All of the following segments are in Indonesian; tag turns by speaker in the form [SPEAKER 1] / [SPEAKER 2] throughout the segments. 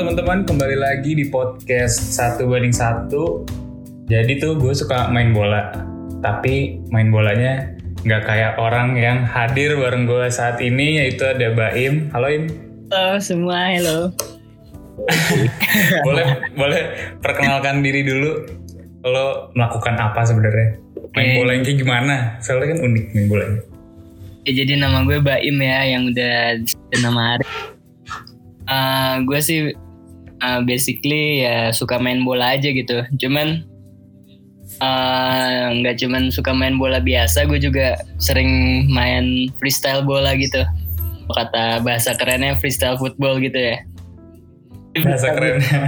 [SPEAKER 1] teman-teman, kembali lagi di podcast satu banding satu. Jadi tuh gue suka main bola, tapi main bolanya nggak kayak orang yang hadir bareng gue saat ini, yaitu ada Baim. Halo Im.
[SPEAKER 2] Halo semua, halo.
[SPEAKER 1] boleh boleh perkenalkan diri dulu. Lo melakukan apa sebenarnya? Main
[SPEAKER 2] Oke.
[SPEAKER 1] bola yang kayak gimana? Soalnya kan unik main bolanya.
[SPEAKER 2] Ya, jadi nama gue Baim ya, yang udah nama Arif. Eh, gue sih eh, basically ya suka main bola aja gitu. Cuman eh, nggak cuman suka main bola biasa, gue juga sering main freestyle bola gitu. Kata bahasa kerennya freestyle football gitu ya.
[SPEAKER 1] Bahasa kerennya.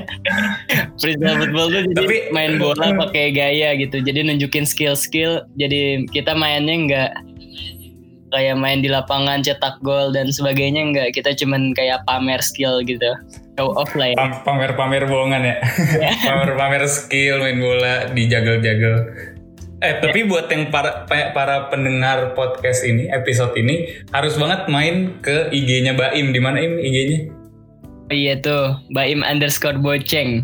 [SPEAKER 2] freestyle football tuh jadi
[SPEAKER 1] Tapi-
[SPEAKER 2] main bola pakai gaya gitu jadi nunjukin skill-skill jadi kita mainnya nggak kayak main di lapangan cetak gol dan sebagainya nggak kita cuman kayak pamer skill gitu. Show off lah ya.
[SPEAKER 1] Pam- Pamer-pamer bohongan ya. Pamer-pamer skill main bola dijagel-jagel. Eh tapi buat yang para pa- para pendengar podcast ini episode ini harus banget main ke IG-nya Baim. Di mana Im IG-nya?
[SPEAKER 2] Oh iya tuh Baim underscore boceng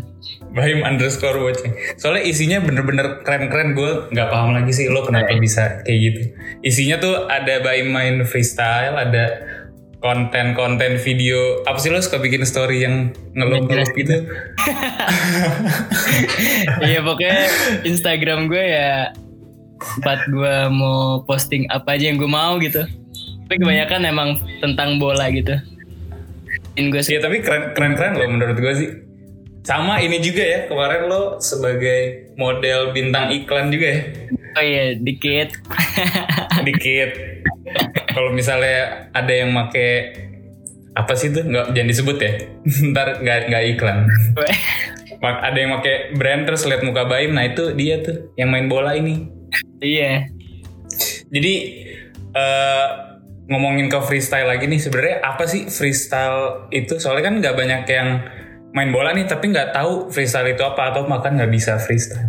[SPEAKER 1] Baim underscore watching. Soalnya isinya bener-bener keren-keren gue nggak paham lagi sih lo kenapa bisa kayak gitu. Isinya tuh ada Baim main freestyle, ada konten-konten video. Apa sih lo suka bikin story yang ngeluh-ngeluh gitu?
[SPEAKER 2] iya pokoknya Instagram gue ya tempat gue mau posting apa aja yang gue mau gitu tapi kebanyakan emang tentang bola gitu In gue
[SPEAKER 1] Iya tapi keren keren keren loh menurut gue sih. Sama ini juga ya kemarin lo sebagai model bintang iklan juga ya.
[SPEAKER 2] Oh iya, dikit.
[SPEAKER 1] Dikit. Kalau misalnya ada yang make apa sih tuh nggak jangan disebut ya. Ntar nggak nggak iklan. Ada yang make brand terus lihat muka Baim, nah itu dia tuh yang main bola ini.
[SPEAKER 2] iya.
[SPEAKER 1] Jadi eh, ngomongin ke freestyle lagi nih sebenarnya apa sih freestyle itu? Soalnya kan nggak banyak yang main bola nih tapi nggak tahu freestyle itu apa atau makan nggak bisa freestyle.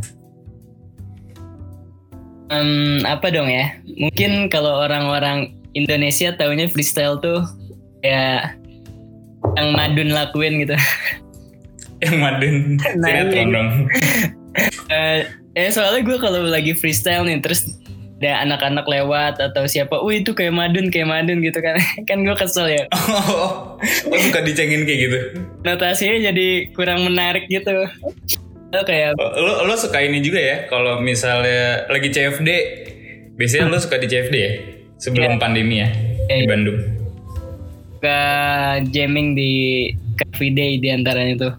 [SPEAKER 2] Em, apa dong ya? Mungkin kalau orang-orang Indonesia taunya freestyle tuh ya yang Madun lakuin gitu.
[SPEAKER 1] Yang Madun
[SPEAKER 2] Nah,
[SPEAKER 1] sinetron
[SPEAKER 2] iya.
[SPEAKER 1] dong.
[SPEAKER 2] Eh, eh soalnya gue kalau lagi freestyle nih terus ada anak-anak lewat atau siapa, wih itu kayak Madun kayak Madun gitu kan, kan gue kesel ya.
[SPEAKER 1] Oh, lo suka dicengin kayak gitu.
[SPEAKER 2] Notasinya jadi kurang menarik gitu. Lo kayak
[SPEAKER 1] Oh, Lo lo suka ini juga ya kalau misalnya lagi CFD biasanya lo suka di CFD ya sebelum
[SPEAKER 2] Iya.
[SPEAKER 1] pandemi ya di
[SPEAKER 2] Iya.
[SPEAKER 1] Bandung.
[SPEAKER 2] ke jamming di Cafe Day di antaranya tuh.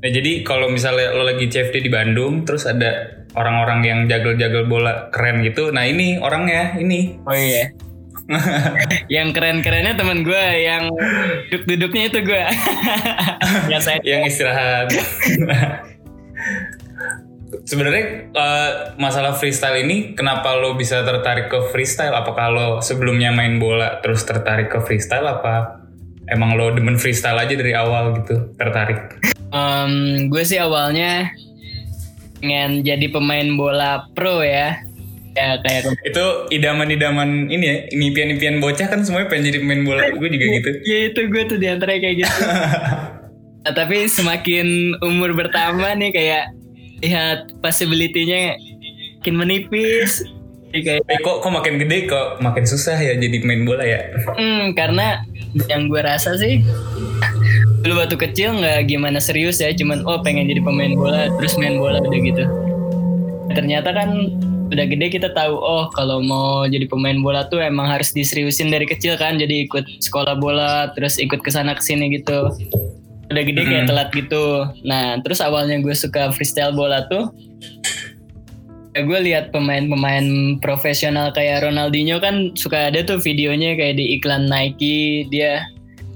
[SPEAKER 1] Nah jadi kalau misalnya lo lagi CFD di Bandung terus ada orang-orang yang jagel-jagel bola keren gitu, nah ini orangnya ini.
[SPEAKER 2] Oh iya. yang keren-kerennya teman gue yang duduk-duduknya itu gue. Biasanya.
[SPEAKER 1] yang istirahat. Sebenarnya eh, masalah freestyle ini kenapa lo bisa tertarik ke freestyle? Apakah lo sebelumnya main bola terus tertarik ke freestyle apa emang lo demen freestyle aja dari awal gitu tertarik?
[SPEAKER 2] Em, gue sih awalnya pengen jadi pemain bola pro ya. Ya kayak
[SPEAKER 1] Itu idaman-idaman ini ya, impian-impian bocah kan semuanya pengen jadi pemain bola. Gue juga gitu.
[SPEAKER 2] ya itu gue tuh di antara kayak gitu. Nah, tapi semakin umur bertambah nih kayak lihat possibility-nya makin menipis. Kayak
[SPEAKER 1] Eh kok kok makin gede kok makin susah ya jadi pemain bola ya?
[SPEAKER 2] Hmm, karena yang gue rasa sih dulu waktu kecil nggak gimana serius ya, cuman oh pengen jadi pemain bola, terus main bola udah gitu. Ternyata kan udah gede kita tahu oh kalau mau jadi pemain bola tuh emang harus diseriusin dari kecil kan, jadi ikut sekolah bola, terus ikut ke sana ke sini gitu. Udah gede kayak telat gitu. Nah, terus awalnya gue suka freestyle bola tuh gue lihat pemain-pemain profesional kayak Ronaldinho kan suka ada tuh videonya kayak di iklan Nike dia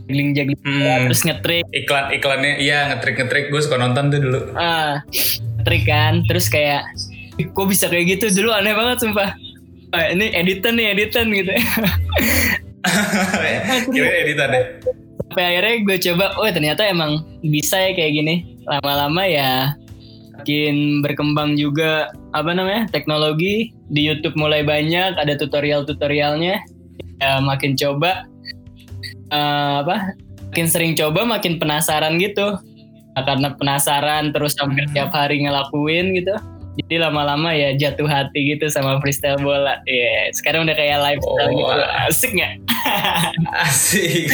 [SPEAKER 2] jagling-jagling
[SPEAKER 1] Hmm.
[SPEAKER 2] terus ngetrik
[SPEAKER 1] Iklan-iklannya iya ngetrik-ngetrik gue suka nonton tuh dulu.
[SPEAKER 2] ah ngetrik kan. Terus kayak "Ih, kok bisa kayak gitu? Dulu aneh banget sumpah. Ah, ini editan nih editan gitu.
[SPEAKER 1] Kira editan ya.
[SPEAKER 2] sampai akhirnya gue coba oh ternyata emang bisa ya kayak gini. Lama-lama ya makin berkembang juga apa namanya teknologi. Di YouTube mulai banyak ada tutorial-tutorialnya. Ya makin coba eh, apa makin sering coba makin penasaran gitu. Nah, karena penasaran terus hampir tiap hari ngelakuin gitu jadi lama-lama ya jatuh hati gitu sama freestyle bola. Ya sekarang udah kayak lifestyle
[SPEAKER 1] Oh.
[SPEAKER 2] gitu asik nggak
[SPEAKER 1] Asik.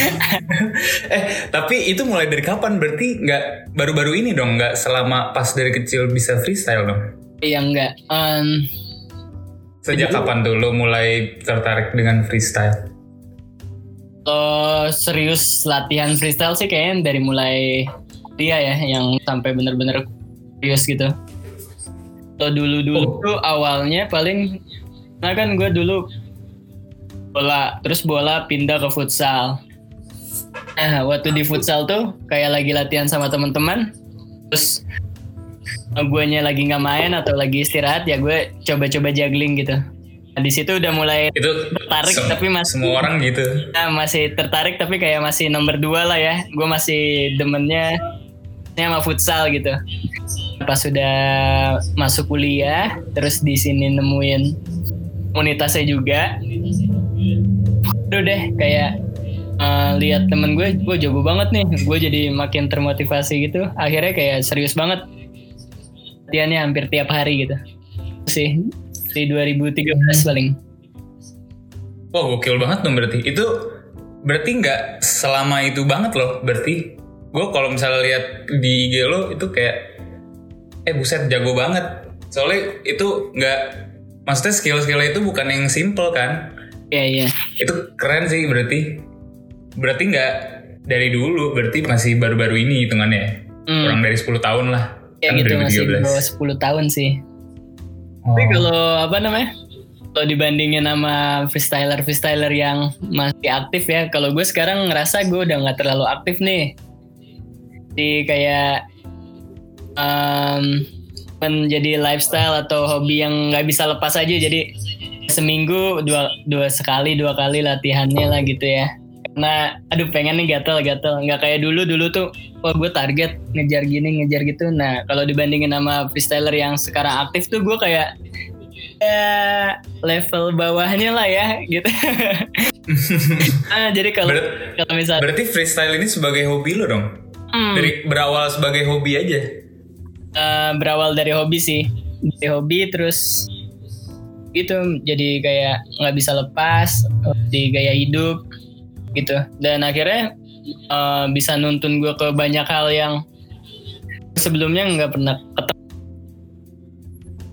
[SPEAKER 1] eh, tapi itu mulai dari kapan? Berarti nggak baru-baru ini dong? Nggak selama pas dari kecil bisa freestyle dong?
[SPEAKER 2] ya enggak Em,
[SPEAKER 1] Sejak kapan tuh lo mulai tertarik dengan freestyle?
[SPEAKER 2] Kalau serius latihan freestyle sih kayaknya dari mulai dia ya yang sampai bener-bener serius gitu. Kalau dulu-dulu
[SPEAKER 1] Oh.
[SPEAKER 2] tuh awalnya paling nah kan gue dulu bola terus bola pindah ke futsal. Nah waktu di futsal tuh kayak lagi latihan sama teman-teman terus guanya lagi nggak main atau lagi istirahat ya gue coba-coba juggling gitu. Nah, di situ udah mulai
[SPEAKER 1] Itu
[SPEAKER 2] Tertarik, tapi masih-
[SPEAKER 1] semua orang gitu.
[SPEAKER 2] Nah, masih tertarik tapi kayak masih nomor dua lah ya. Gue masih demennya sama futsal gitu. Pas sudah masuk kuliah, terus di sini nemuin komunitasnya juga. Udah deh kayak eh, lihat temen gue, gue jago banget nih. Gue jadi makin termotivasi gitu. Akhirnya kayak serius banget. Latihannya hampir tiap hari gitu. Itu sih di 2013 paling.
[SPEAKER 1] Wah gokil banget dong berarti. Itu berarti nggak selama itu banget loh. Berarti gue kalau misalnya lihat di IG lo itu kayak eh buset jago banget. Soalnya itu nggak maksudnya skill-skill itu bukan yang simple kan.
[SPEAKER 2] Iya iya.
[SPEAKER 1] Itu keren sih berarti. Berarti nggak dari dulu, berarti masih baru-baru ini hitungannya.
[SPEAKER 2] Hmm.
[SPEAKER 1] Kurang dari 10 tahun lah.
[SPEAKER 2] Ya
[SPEAKER 1] Kan
[SPEAKER 2] gitu masih
[SPEAKER 1] 2013.
[SPEAKER 2] di bawah 10 tahun sih.
[SPEAKER 1] Oh.
[SPEAKER 2] Tapi kalau apa namanya? Kalau dibandingin sama freestyler freestyler yang masih aktif ya, kalau gue sekarang ngerasa gue udah nggak terlalu aktif nih. Jadi kayak em, menjadi lifestyle atau hobi yang nggak bisa lepas aja. Jadi seminggu dua dua sekali dua kali latihannya lah gitu ya. Karena aduh pengen nih gatel-gatel nggak kayak dulu dulu tuh oh gue target ngejar gini ngejar gitu. Nah kalau dibandingin sama freestyler yang sekarang aktif tuh gue kayak ya level bawahnya lah ya gitu. ah jadi kalau
[SPEAKER 1] Ber-
[SPEAKER 2] kalau misalnya
[SPEAKER 1] berarti freestyle ini sebagai hobi lo dong?
[SPEAKER 2] Hmm.
[SPEAKER 1] Dari berawal sebagai hobi aja?
[SPEAKER 2] Eh, berawal dari hobi sih dari hobi terus gitu jadi kayak nggak bisa lepas di gaya hidup gitu. Dan akhirnya eh, bisa nuntun gue ke banyak hal yang sebelumnya nggak pernah ketemu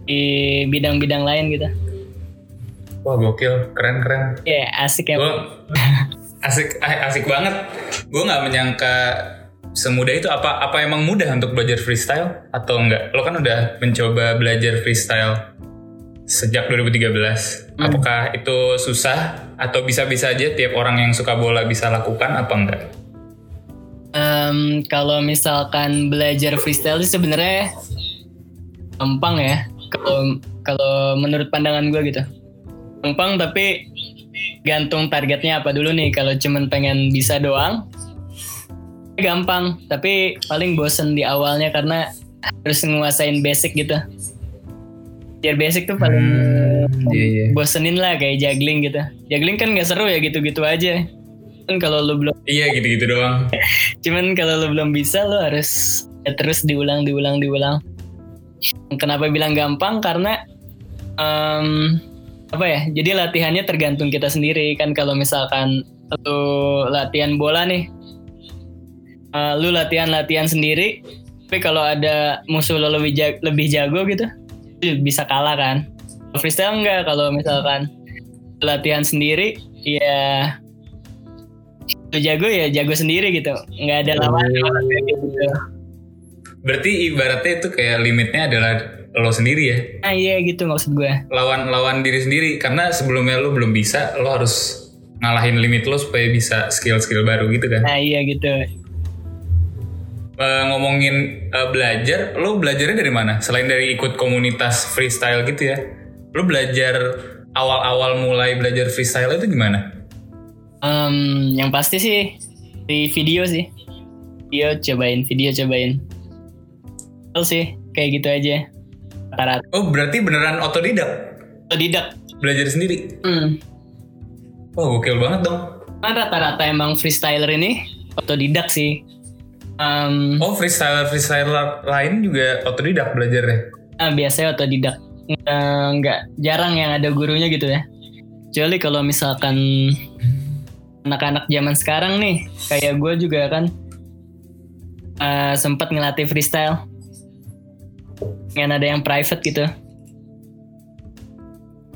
[SPEAKER 2] di bidang-bidang lain gitu.
[SPEAKER 1] Wah gokil, keren-keren.
[SPEAKER 2] ya asik ya.
[SPEAKER 1] Gue asik ah, asik banget. Gue nggak menyangka semudah itu. Apa apa emang mudah untuk belajar freestyle atau enggak lo kan udah mencoba belajar freestyle sejak 2013 apakah itu susah atau bisa-bisa aja tiap orang yang suka bola bisa lakukan apa enggak
[SPEAKER 2] Em, kalau misalkan belajar freestyle sih sebenarnya gampang ya. Kalau kalau menurut pandangan gue gitu, gampang tapi gantung targetnya apa dulu nih. Kalau cuman pengen bisa doang, gampang. Tapi paling bosen di awalnya karena harus nguasain basic gitu. Biar basic tuh paling
[SPEAKER 1] iya iya
[SPEAKER 2] bosenin lah kayak juggling gitu. Juggling kan nggak seru ya gitu-gitu aja. Kan kalau lu belum
[SPEAKER 1] iya gitu-gitu doang
[SPEAKER 2] Cuman kalau lo belum bisa lo harus ya terus diulang diulang diulang. Kenapa bilang gampang? Karena em, apa ya? Jadi latihannya tergantung kita sendiri kan. Kalau misalkan lo latihan bola nih, eh, lu latihan latihan sendiri. Tapi kalau ada musuh lo lebih jago, lebih jago gitu, lu bisa kalah kan. Freestyle enggak. Kalau misalkan latihan sendiri, ya jago ya jago sendiri gitu. Nggak ada lawan kayak gitu.
[SPEAKER 1] Berarti ibaratnya itu kayak limitnya adalah lo sendiri ya?
[SPEAKER 2] Nah iya gitu maksud gue.
[SPEAKER 1] Lawan lawan diri sendiri. Karena sebelumnya lo belum bisa lo harus ngalahin limit lo supaya bisa skill-skill baru gitu kan?
[SPEAKER 2] Nah iya gitu
[SPEAKER 1] Eh, ngomongin eh, belajar, lo belajarnya dari mana? Selain dari ikut komunitas freestyle gitu ya, lo belajar awal-awal mulai belajar freestyle itu gimana?
[SPEAKER 2] Em, yang pasti sih di video sih video cobain video cobain Betul sih kayak gitu aja rata-rata
[SPEAKER 1] Oh berarti beneran otodidak,
[SPEAKER 2] tidak
[SPEAKER 1] belajar sendiri?
[SPEAKER 2] hmm.
[SPEAKER 1] Wah gokil banget dong.
[SPEAKER 2] Kan rata-rata emang freestyler ini otodidak sih. Um,
[SPEAKER 1] Oh freestyle freestyle lain juga otodidak belajarnya.
[SPEAKER 2] ah, biasanya otodidak. Nggak, nggak jarang yang ada gurunya gitu ya. Kecuali kalau misalkan anak-anak zaman sekarang nih, kayak gue juga kan eh, sempat ngelatih freestyle. Dengan ada yang private gitu.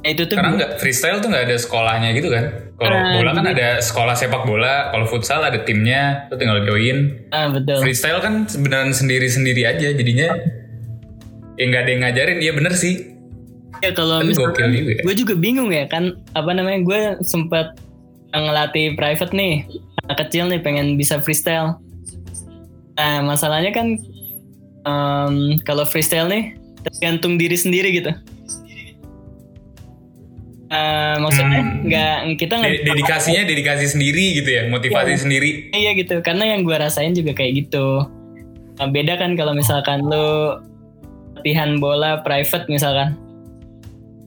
[SPEAKER 2] Ya, itu tuh
[SPEAKER 1] Karena nggak freestyle tuh nggak ada sekolahnya gitu kan. Kalau
[SPEAKER 2] Ah,
[SPEAKER 1] bola kan ada sekolah sepak bola, kalau futsal ada timnya, lu tinggal join.
[SPEAKER 2] ah, betul.
[SPEAKER 1] Freestyle kan sebenarnya sendiri-sendiri aja, jadinya ya nggak ada yang ngajarin. Iya bener sih.
[SPEAKER 2] Ya kalau
[SPEAKER 1] Tapi
[SPEAKER 2] misalkan
[SPEAKER 1] gokil juga ya.
[SPEAKER 2] gue juga bingung ya kan apa namanya gue sempat ngelatih private nih anak kecil nih pengen bisa freestyle. Nah masalahnya kan em, kalau freestyle nih tergantung diri sendiri gitu. Eh, maksudnya
[SPEAKER 1] Hmm.
[SPEAKER 2] nggak kita nggak
[SPEAKER 1] De- dedikasinya dedikasi sendiri gitu ya, motivasi
[SPEAKER 2] Iya.
[SPEAKER 1] sendiri.
[SPEAKER 2] Iya gitu, karena yang gue rasain juga kayak gitu. Nah, beda kan kalau misalkan lu latihan bola private misalkan.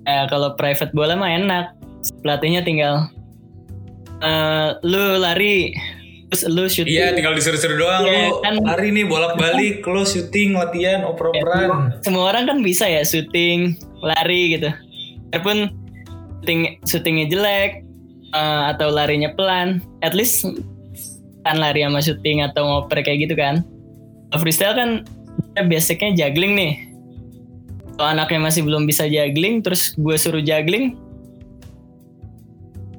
[SPEAKER 2] Eh, kalau private bola mah enak, pelatihnya tinggal eh, lu lari, terus lu shooting.
[SPEAKER 1] Iya, tinggal disuruh-suruh doang
[SPEAKER 2] Iya,
[SPEAKER 1] lu.
[SPEAKER 2] kan.
[SPEAKER 1] Hari nih bolak-balik, lo syuting, latihan, oper-operan.
[SPEAKER 2] Semua orang kan bisa ya shooting, lari gitu. Walaupun shooting shootingnya jelek eh, atau larinya pelan, at least kan lari sama shooting atau ngoper kayak gitu kan. Freestyle kan ya basicnya juggling nih. Kalau anaknya masih belum bisa juggling, terus gue suruh juggling,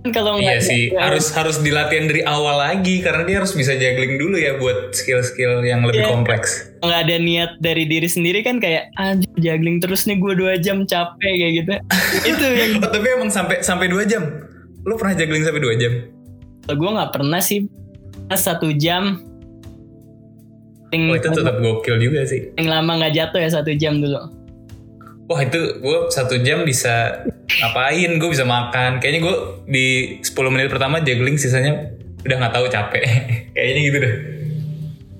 [SPEAKER 2] kalau
[SPEAKER 1] Iya sih,
[SPEAKER 2] ya,
[SPEAKER 1] harus harus dilatihan dari awal lagi karena dia harus bisa juggling dulu ya buat skill-skill yang lebih
[SPEAKER 2] Iya.
[SPEAKER 1] kompleks.
[SPEAKER 2] nggak ada niat dari diri sendiri kan kayak anjir juggling terus nih gue dua jam capek kayak gitu. Itu yang
[SPEAKER 1] Oh, tapi emang sampai sampai dua jam. Lo pernah juggling sampai dua jam?
[SPEAKER 2] gue nggak pernah sih satu jam
[SPEAKER 1] Oh itu tetap gokil juga sih.
[SPEAKER 2] paling lama nggak jatuh ya satu jam dulu
[SPEAKER 1] Wah itu gue satu jam bisa ngapain? Gue bisa makan. Kayaknya gue di 10 menit pertama juggling, sisanya udah nggak tahu capek. Kayaknya gitu deh.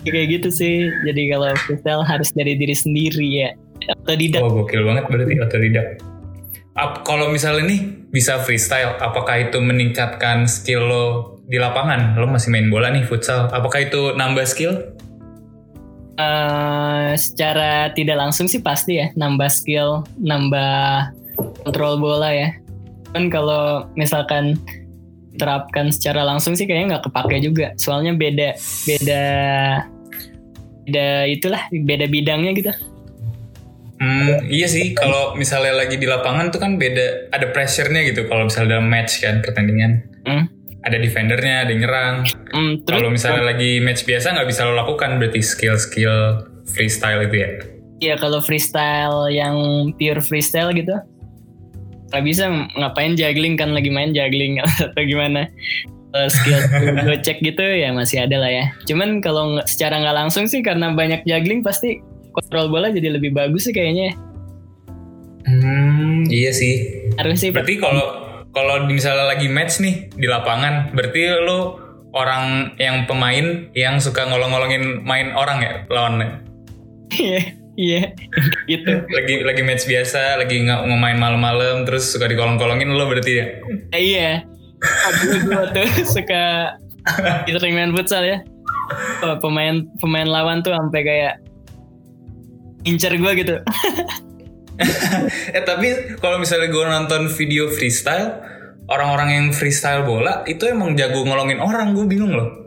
[SPEAKER 2] kayak gitu sih jadi kalau freestyle harus dari diri sendiri ya atau tidak
[SPEAKER 1] Wah gokil banget berarti otodidak. Ap, kalau misalnya nih bisa freestyle, apakah itu meningkatkan skill lo di lapangan? Lo masih main bola nih futsal, apakah itu nambah skill?
[SPEAKER 2] Eh, secara tidak langsung sih pasti ya nambah skill nambah kontrol bola ya kan kalau misalkan terapkan secara langsung sih kayaknya nggak kepake juga soalnya beda beda beda itulah beda bidangnya gitu
[SPEAKER 1] Hmm, iya sih, kalau misalnya lagi di lapangan tuh kan beda, ada pressure-nya gitu. Kalau misalnya dalam match kan pertandingan,
[SPEAKER 2] Hmm.
[SPEAKER 1] Ada defendernya, ada yang nyerang.
[SPEAKER 2] Terus
[SPEAKER 1] Kalau misalnya lagi match biasa nggak bisa lo lakukan berarti skill-skill freestyle itu ya.
[SPEAKER 2] ya kalau freestyle yang pure freestyle gitu nggak bisa ngapain juggling kan lagi main juggling atau gimana Kalau skill gue cek gitu ya masih ada lah ya cuman kalau secara nggak langsung sih karena banyak juggling pasti kontrol bola jadi lebih bagus sih kayaknya
[SPEAKER 1] Hmm, iya sih.
[SPEAKER 2] harus sih
[SPEAKER 1] Berarti kalau kalau misalnya lagi match nih di lapangan, berarti lo orang yang pemain yang suka ngolong-ngolongin main orang ya lawannya.
[SPEAKER 2] iya iya. Gitu.
[SPEAKER 1] Lagi lagi match biasa, lagi nggak ngemain malam-malam, terus suka dikolong-kolongin lo berarti ya.
[SPEAKER 2] Eh, iya. Gue tuh suka sering main futsal ya. Pemain pemain lawan tuh sampai kayak incer gue gitu
[SPEAKER 1] eh tapi kalau misalnya gue nonton video freestyle, orang-orang yang freestyle bola itu emang jago ngolongin orang, gue bingung loh.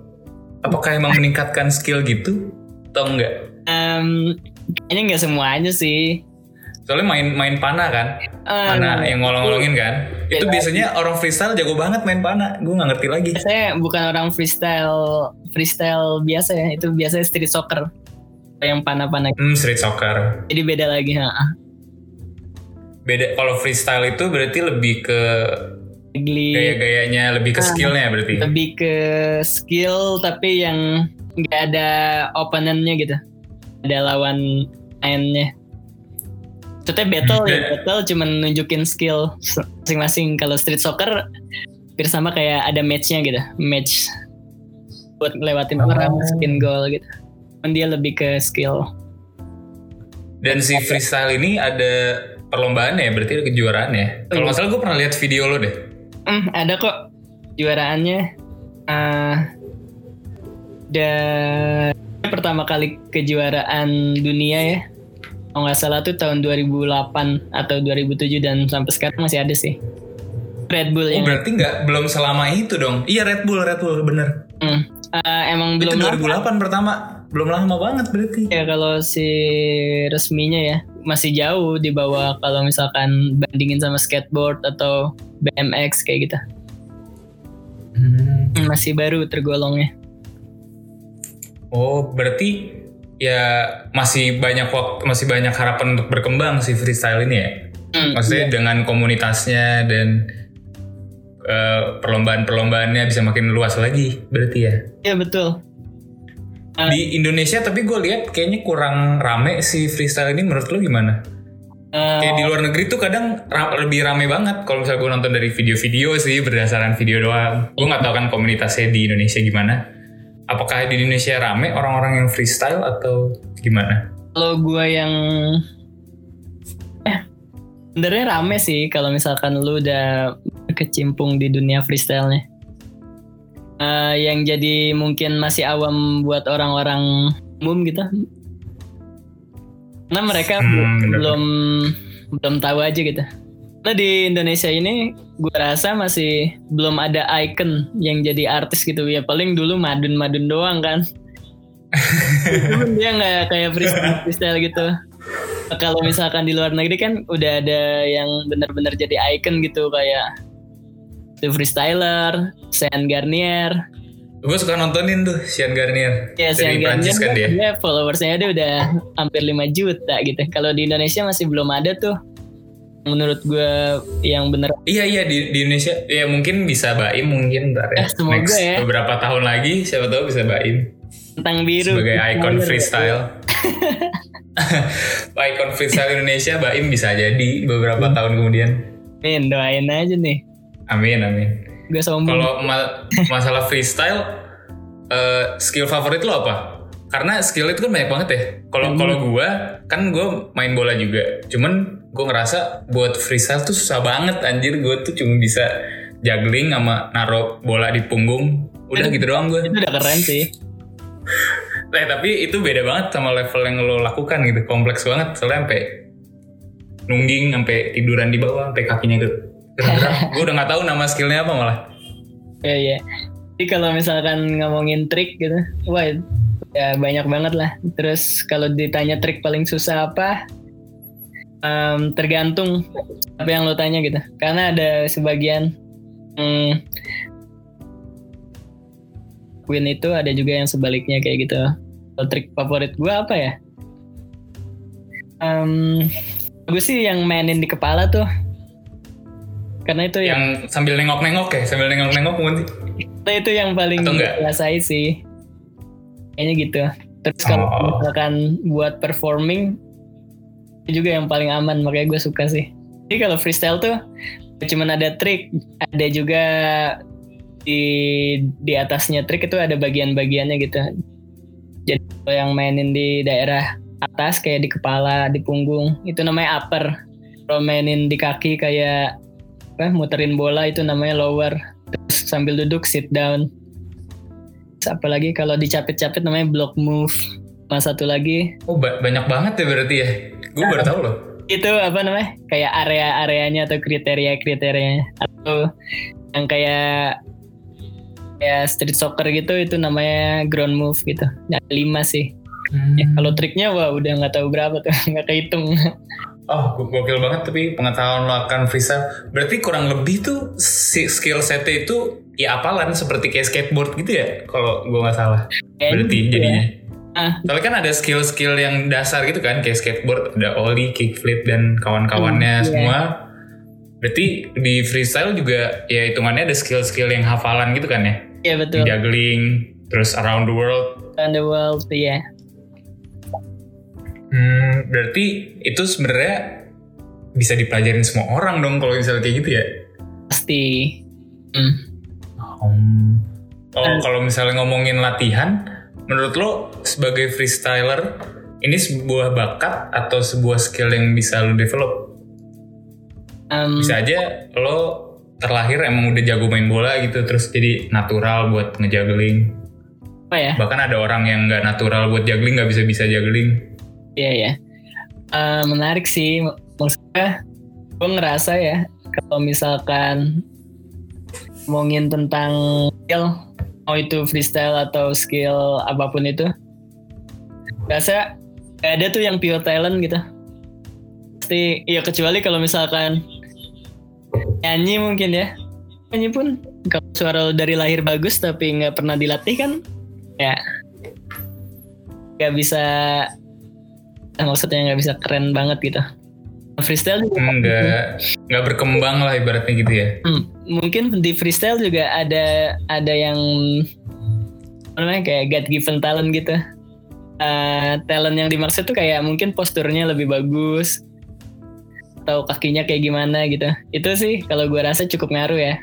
[SPEAKER 1] Apakah emang meningkatkan skill gitu atau enggak?
[SPEAKER 2] Em, kayaknya nggak semuanya sih.
[SPEAKER 1] Soalnya main main panah kan,
[SPEAKER 2] Ah,
[SPEAKER 1] panah
[SPEAKER 2] nah,
[SPEAKER 1] yang ngolong-ngolongin kan. Itu
[SPEAKER 2] Beda.
[SPEAKER 1] biasanya orang freestyle jago banget main panah. Gue nggak ngerti lagi.
[SPEAKER 2] Saya bukan orang freestyle freestyle biasa ya. Itu biasanya street soccer yang panah-panah.
[SPEAKER 1] Hmm, street soccer.
[SPEAKER 2] Jadi beda lagi. Ha.
[SPEAKER 1] Beda kalau freestyle itu berarti lebih ke gaya-gayanya, lebih ke
[SPEAKER 2] Ah.
[SPEAKER 1] skillnya berarti.
[SPEAKER 2] lebih ke skill tapi yang nggak ada opponentnya gitu. Ada lawan mainnya. Maksudnya battle ya, battle cuman nunjukin skill masing-masing. Kalau street soccer hampir sama kayak ada matchnya gitu, match buat lewatin orang,
[SPEAKER 1] Oh.
[SPEAKER 2] masukin gol gitu. Cuman dia lebih ke skill.
[SPEAKER 1] Dan si freestyle ini ada perlombaan ya, berarti ada kejuaraan ya. Kalau nggak salah gue pernah lihat video lo deh.
[SPEAKER 2] Hmm, ada kok juaraannya. Eh, dan pertama kali kejuaraan dunia ya kalau nggak salah tuh tahun 2008 atau 2007 dan sampai sekarang masih ada sih Red Bull
[SPEAKER 1] Oh,
[SPEAKER 2] yang
[SPEAKER 1] berarti nggak belum selama itu dong. Iya Red Bull, Red Bull bener.
[SPEAKER 2] Hmm. Uh, emang
[SPEAKER 1] Itu
[SPEAKER 2] belum
[SPEAKER 1] 2008 pertama. Belum lama banget berarti.
[SPEAKER 2] ya kalau si resminya ya masih jauh di bawah kalau misalkan bandingin sama skateboard atau BMX kayak gitu
[SPEAKER 1] Hmm.
[SPEAKER 2] Masih baru tergolongnya
[SPEAKER 1] Oh, berarti ya masih banyak waktu, masih banyak harapan untuk berkembang si freestyle ini ya.
[SPEAKER 2] Hmm,
[SPEAKER 1] Maksudnya dengan komunitasnya dan eh, perlombaan-perlombaannya bisa makin luas lagi berarti ya.
[SPEAKER 2] iya betul
[SPEAKER 1] Di Indonesia tapi gue lihat kayaknya kurang rame si freestyle ini menurut lo gimana?
[SPEAKER 2] Eh,
[SPEAKER 1] Kayak di luar negeri tuh kadang ra- lebih rame banget kalau misalnya gue nonton dari video-video sih berdasarkan video doang. Gue nggak tahu kan komunitasnya di Indonesia gimana. Apakah di Indonesia rame orang-orang yang freestyle atau gimana?
[SPEAKER 2] kalau gua yang eh sebenarnya rame sih kalau misalkan lu udah kecimpung di dunia freestyle-nya. Eh, yang jadi mungkin masih awam buat orang-orang umum gitu. Karena mereka
[SPEAKER 1] Hmm,
[SPEAKER 2] bel-
[SPEAKER 1] bener.
[SPEAKER 2] belum belum tahu aja gitu. Nah di Indonesia ini gue rasa masih belum ada icon yang jadi artis gitu ya paling dulu madun-madun doang kan. Dia nggak kayak freestyle, freestyle gitu. Kalau misalkan di luar negeri kan udah ada yang benar-benar jadi icon gitu kayak The Freestyler, Sean Garnier.
[SPEAKER 1] Gue suka nontonin tuh Sean Garnier
[SPEAKER 2] Ya Sean Garnier
[SPEAKER 1] Prancis kan dia.
[SPEAKER 2] dia followersnya dia udah hampir 5 juta gitu. Kalau di Indonesia masih belum ada tuh. Menurut gue yang bener
[SPEAKER 1] Iya iya di, di Indonesia ya mungkin bisa Baim mungkin ntar ya.
[SPEAKER 2] Eh, semoga
[SPEAKER 1] Next
[SPEAKER 2] ya.
[SPEAKER 1] beberapa tahun lagi siapa tahu bisa Baim
[SPEAKER 2] tentang biru.
[SPEAKER 1] sebagai
[SPEAKER 2] Freestyler.
[SPEAKER 1] freestyle. icon freestyle Indonesia Baim bisa jadi beberapa
[SPEAKER 2] Hmm.
[SPEAKER 1] tahun kemudian.
[SPEAKER 2] Min, doain aja nih.
[SPEAKER 1] Amin amin.
[SPEAKER 2] Gue sombong.
[SPEAKER 1] Kalau ma- masalah freestyle, eh, skill favorit lo apa? Karena skill itu kan banyak banget ya. Kalau kalau gue kan gue main bola juga. Cuman gue ngerasa buat freestyle tuh susah banget anjir. Gue tuh cuma bisa juggling sama naro bola di punggung. Udah gitu doang gue.
[SPEAKER 2] Itu udah keren sih.
[SPEAKER 1] Eh, tapi itu beda banget sama level yang lo lakukan gitu. Kompleks banget. Soalnya sampai nungging, sampai tiduran di bawah, sampai kakinya gitu. Gue udah nggak tahu nama skillnya apa malah.
[SPEAKER 2] Iya iya. Jadi kalau misalkan ngomongin trik gitu, wah ya banyak banget lah. Terus kalau ditanya trik paling susah apa, Em, tergantung apa yang lo tanya gitu. Karena ada sebagian hmm, win itu ada juga yang sebaliknya kayak gitu. Kalau trik favorit gue apa ya? Em, gue sih yang mainin di kepala tuh. Karena itu yang
[SPEAKER 1] Yang sambil nengok-nengok ya, sambil nengok-nengok mungkin.
[SPEAKER 2] Nah, itu yang paling
[SPEAKER 1] Atau enggak?
[SPEAKER 2] rasain sih. Kayaknya gitu. Terus kalau
[SPEAKER 1] Oh.
[SPEAKER 2] misalkan buat performing itu juga yang paling aman makanya gue suka sih. Jadi kalau freestyle tuh cuman ada trik, ada juga di di atasnya trik itu ada bagian-bagiannya gitu. Jadi kalau yang mainin di daerah atas kayak di kepala, di punggung itu namanya upper. Kalau mainin di kaki kayak apa muterin bola itu namanya lower. Terus sambil duduk sit down. Terus apalagi kalau dicapit-capit namanya block move. Sama satu lagi.
[SPEAKER 1] Oh ba- banyak banget ya berarti ya. Gue baru tahu loh.
[SPEAKER 2] itu apa namanya? Kayak area-areanya atau kriteria-kriterianya. Atau yang kayak kayak street soccer gitu itu namanya ground move gitu. Ada lima sih. Ya, kalau triknya wah udah nggak tahu berapa tuh. Nggak kehitung
[SPEAKER 1] Oh, go- gokil banget tapi pengetahuan lo akan freestyle. Berarti kurang lebih tuh si skill setnya itu ya apalan seperti kayak skateboard gitu ya? Kalau gue nggak salah. Berarti
[SPEAKER 2] gitu ya.
[SPEAKER 1] jadinya.
[SPEAKER 2] Ah.
[SPEAKER 1] Tapi kan ada skill-skill yang dasar gitu kan, kayak skateboard, ada ollie, kickflip dan kawan-kawannya
[SPEAKER 2] Hmm, iya.
[SPEAKER 1] semua. Berarti di freestyle juga ya hitungannya ada skill-skill yang hafalan gitu kan ya?
[SPEAKER 2] Iya betul
[SPEAKER 1] Juggling, terus around the world.
[SPEAKER 2] around the world iya
[SPEAKER 1] Hmm, berarti itu sebenarnya bisa dipelajarin semua orang dong kalau misalnya kayak gitu ya?
[SPEAKER 2] pasti hmm.
[SPEAKER 1] Hmm. Oh, kalau misalnya ngomongin latihan, menurut lo sebagai freestyler ini sebuah bakat atau sebuah skill yang bisa lo develop?
[SPEAKER 2] Em,
[SPEAKER 1] Bisa aja lo terlahir emang udah jago main bola gitu, terus jadi natural buat ngejuggling.
[SPEAKER 2] apa ya
[SPEAKER 1] Bahkan ada orang yang nggak natural buat juggling nggak bisa bisa juggling.
[SPEAKER 2] Iya ya. Eh, menarik sih. Maksudnya gue ngerasa ya kalau misalkan ngomongin tentang skill mau itu freestyle atau skill apa pun itu gak ada tuh yang pure talent gitu. Pasti ya kecuali kalau misalkan nyanyi mungkin ya. Nyanyi pun kalau suara dari lahir bagus tapi nggak pernah dilatih kan ya nggak bisa maksudnya nggak bisa keren banget gitu. Freestyle juga
[SPEAKER 1] Nggak nggak berkembang lah ibaratnya gitu ya.
[SPEAKER 2] Hmm, mungkin di freestyle juga ada ada yang apa namanya kayak God given talent gitu. Eh, talent yang dimaksud tuh kayak mungkin posturnya lebih bagus atau kakinya kayak gimana gitu. Itu sih kalau gue rasa cukup ngaruh ya.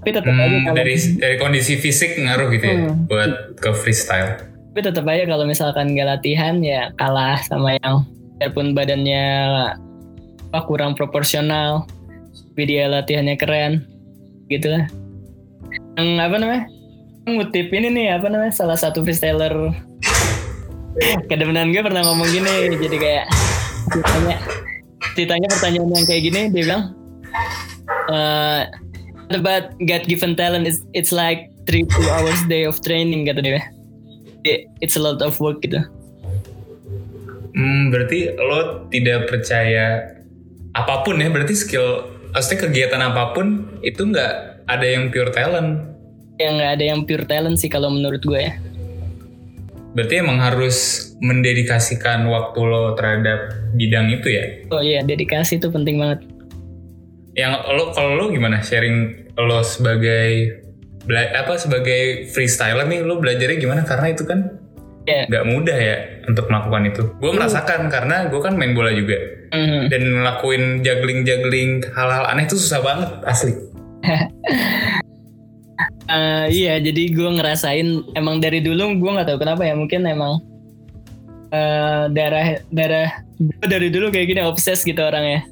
[SPEAKER 2] Tapi tetap aja
[SPEAKER 1] Hmm,
[SPEAKER 2] kalau
[SPEAKER 1] dari dari kondisi fisik ngaruh gitu ya
[SPEAKER 2] Hmm.
[SPEAKER 1] buat ke freestyle.
[SPEAKER 2] Tapi tetap aja kalau misalkan nggak latihan ya kalah sama yang biarpun badannya apa, kurang proporsional tapi dia latihannya keren gitu lah yang apa namanya ngutip ini nih apa namanya salah satu freestyler. Kedemenan gue pernah ngomong gini jadi kayak ditanya ditanya pertanyaan yang kayak gini dia bilang eh about God given talent is it's like three two hours day of training kata dia it's a lot of work gitu
[SPEAKER 1] Hmm, berarti lo tidak percaya apa pun ya, berarti skill, maksudnya kegiatan apa pun itu nggak ada yang pure talent.
[SPEAKER 2] yang nggak ada yang pure talent sih kalau menurut gue ya
[SPEAKER 1] Berarti emang harus mendedikasikan waktu lo terhadap bidang itu ya.
[SPEAKER 2] oh iya dedikasi itu penting banget
[SPEAKER 1] Yang lo kalau lo gimana sharing lo sebagai bela- apa sebagai freestyler nih lo belajarnya gimana karena itu kan
[SPEAKER 2] ya
[SPEAKER 1] nggak mudah ya untuk melakukan itu. Gue merasakan karena gue kan main bola juga
[SPEAKER 2] Mhm.
[SPEAKER 1] dan ngelakuin juggling juggling hal-hal aneh itu susah banget asli.
[SPEAKER 2] Eh, iya jadi gue ngerasain emang dari dulu gue nggak tahu kenapa ya mungkin emang eh, darah darah gue dari dulu kayak gini obses gitu orangnya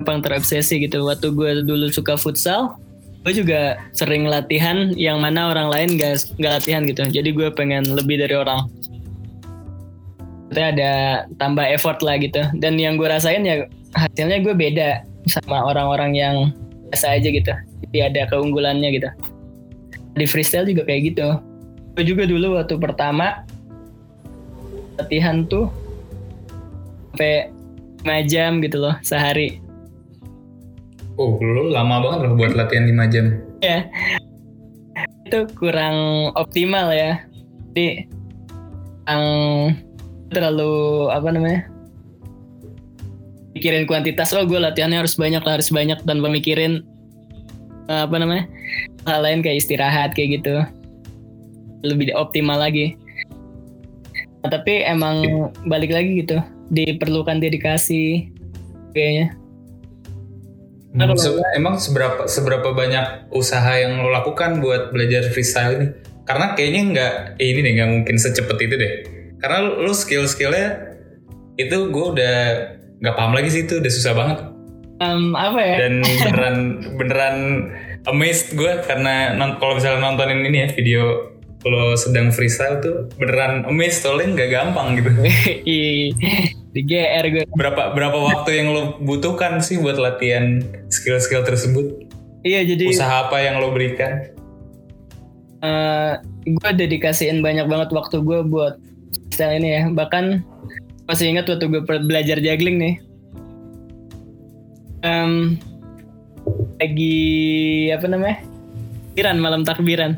[SPEAKER 2] gampang terobsesi gitu waktu gue dulu suka futsal gue juga sering latihan yang mana orang lain gak, nggak latihan gitu. Jadi gue pengen lebih dari orang. Maksudnya ada tambah effort lah gitu. Dan yang gue rasain ya hasilnya gue beda sama orang-orang yang biasa aja gitu. Jadi ada keunggulannya gitu. Di freestyle juga kayak gitu. Gue juga dulu waktu pertama latihan tuh sampai 5 jam gitu loh sehari
[SPEAKER 1] Oh, lo lama banget loh buat latihan 5 jam.
[SPEAKER 2] ya. Itu kurang optimal ya. Jadi yang terlalu apa namanya mikirin kuantitas oh gue latihannya harus banyak harus banyak tanpa mikirin eh, apa namanya hal lain kayak istirahat kayak gitu. Lebih optimal lagi. Nah, tapi emang balik lagi gitu. Diperlukan dedikasi kayaknya Nah,
[SPEAKER 1] Hmm,
[SPEAKER 2] kalau
[SPEAKER 1] se- emang seberapa seberapa banyak usaha yang lo lakukan buat belajar freestyle ini? Karena kayaknya nggak eh, ini deh nggak mungkin secepat itu deh. Karena lo skill skillnya itu gue udah nggak paham lagi sih itu udah susah banget.
[SPEAKER 2] Em, apa ya
[SPEAKER 1] Dan beneran beneran amazed gue karena kalau misalnya nontonin ini ya video lo sedang freestyle tuh beneran amazed soalnya nggak gampang gitu.
[SPEAKER 2] Di GR gue.
[SPEAKER 1] Berapa berapa waktu yang lo butuhkan sih buat latihan skill-skill tersebut?
[SPEAKER 2] iya jadi
[SPEAKER 1] Usaha apa yang lo berikan?
[SPEAKER 2] eh, gue dedikasiin banyak banget waktu gue buat style ini ya. Bahkan masih ingat waktu gue belajar juggling nih. Em, lagi apa namanya? Takbiran malam takbiran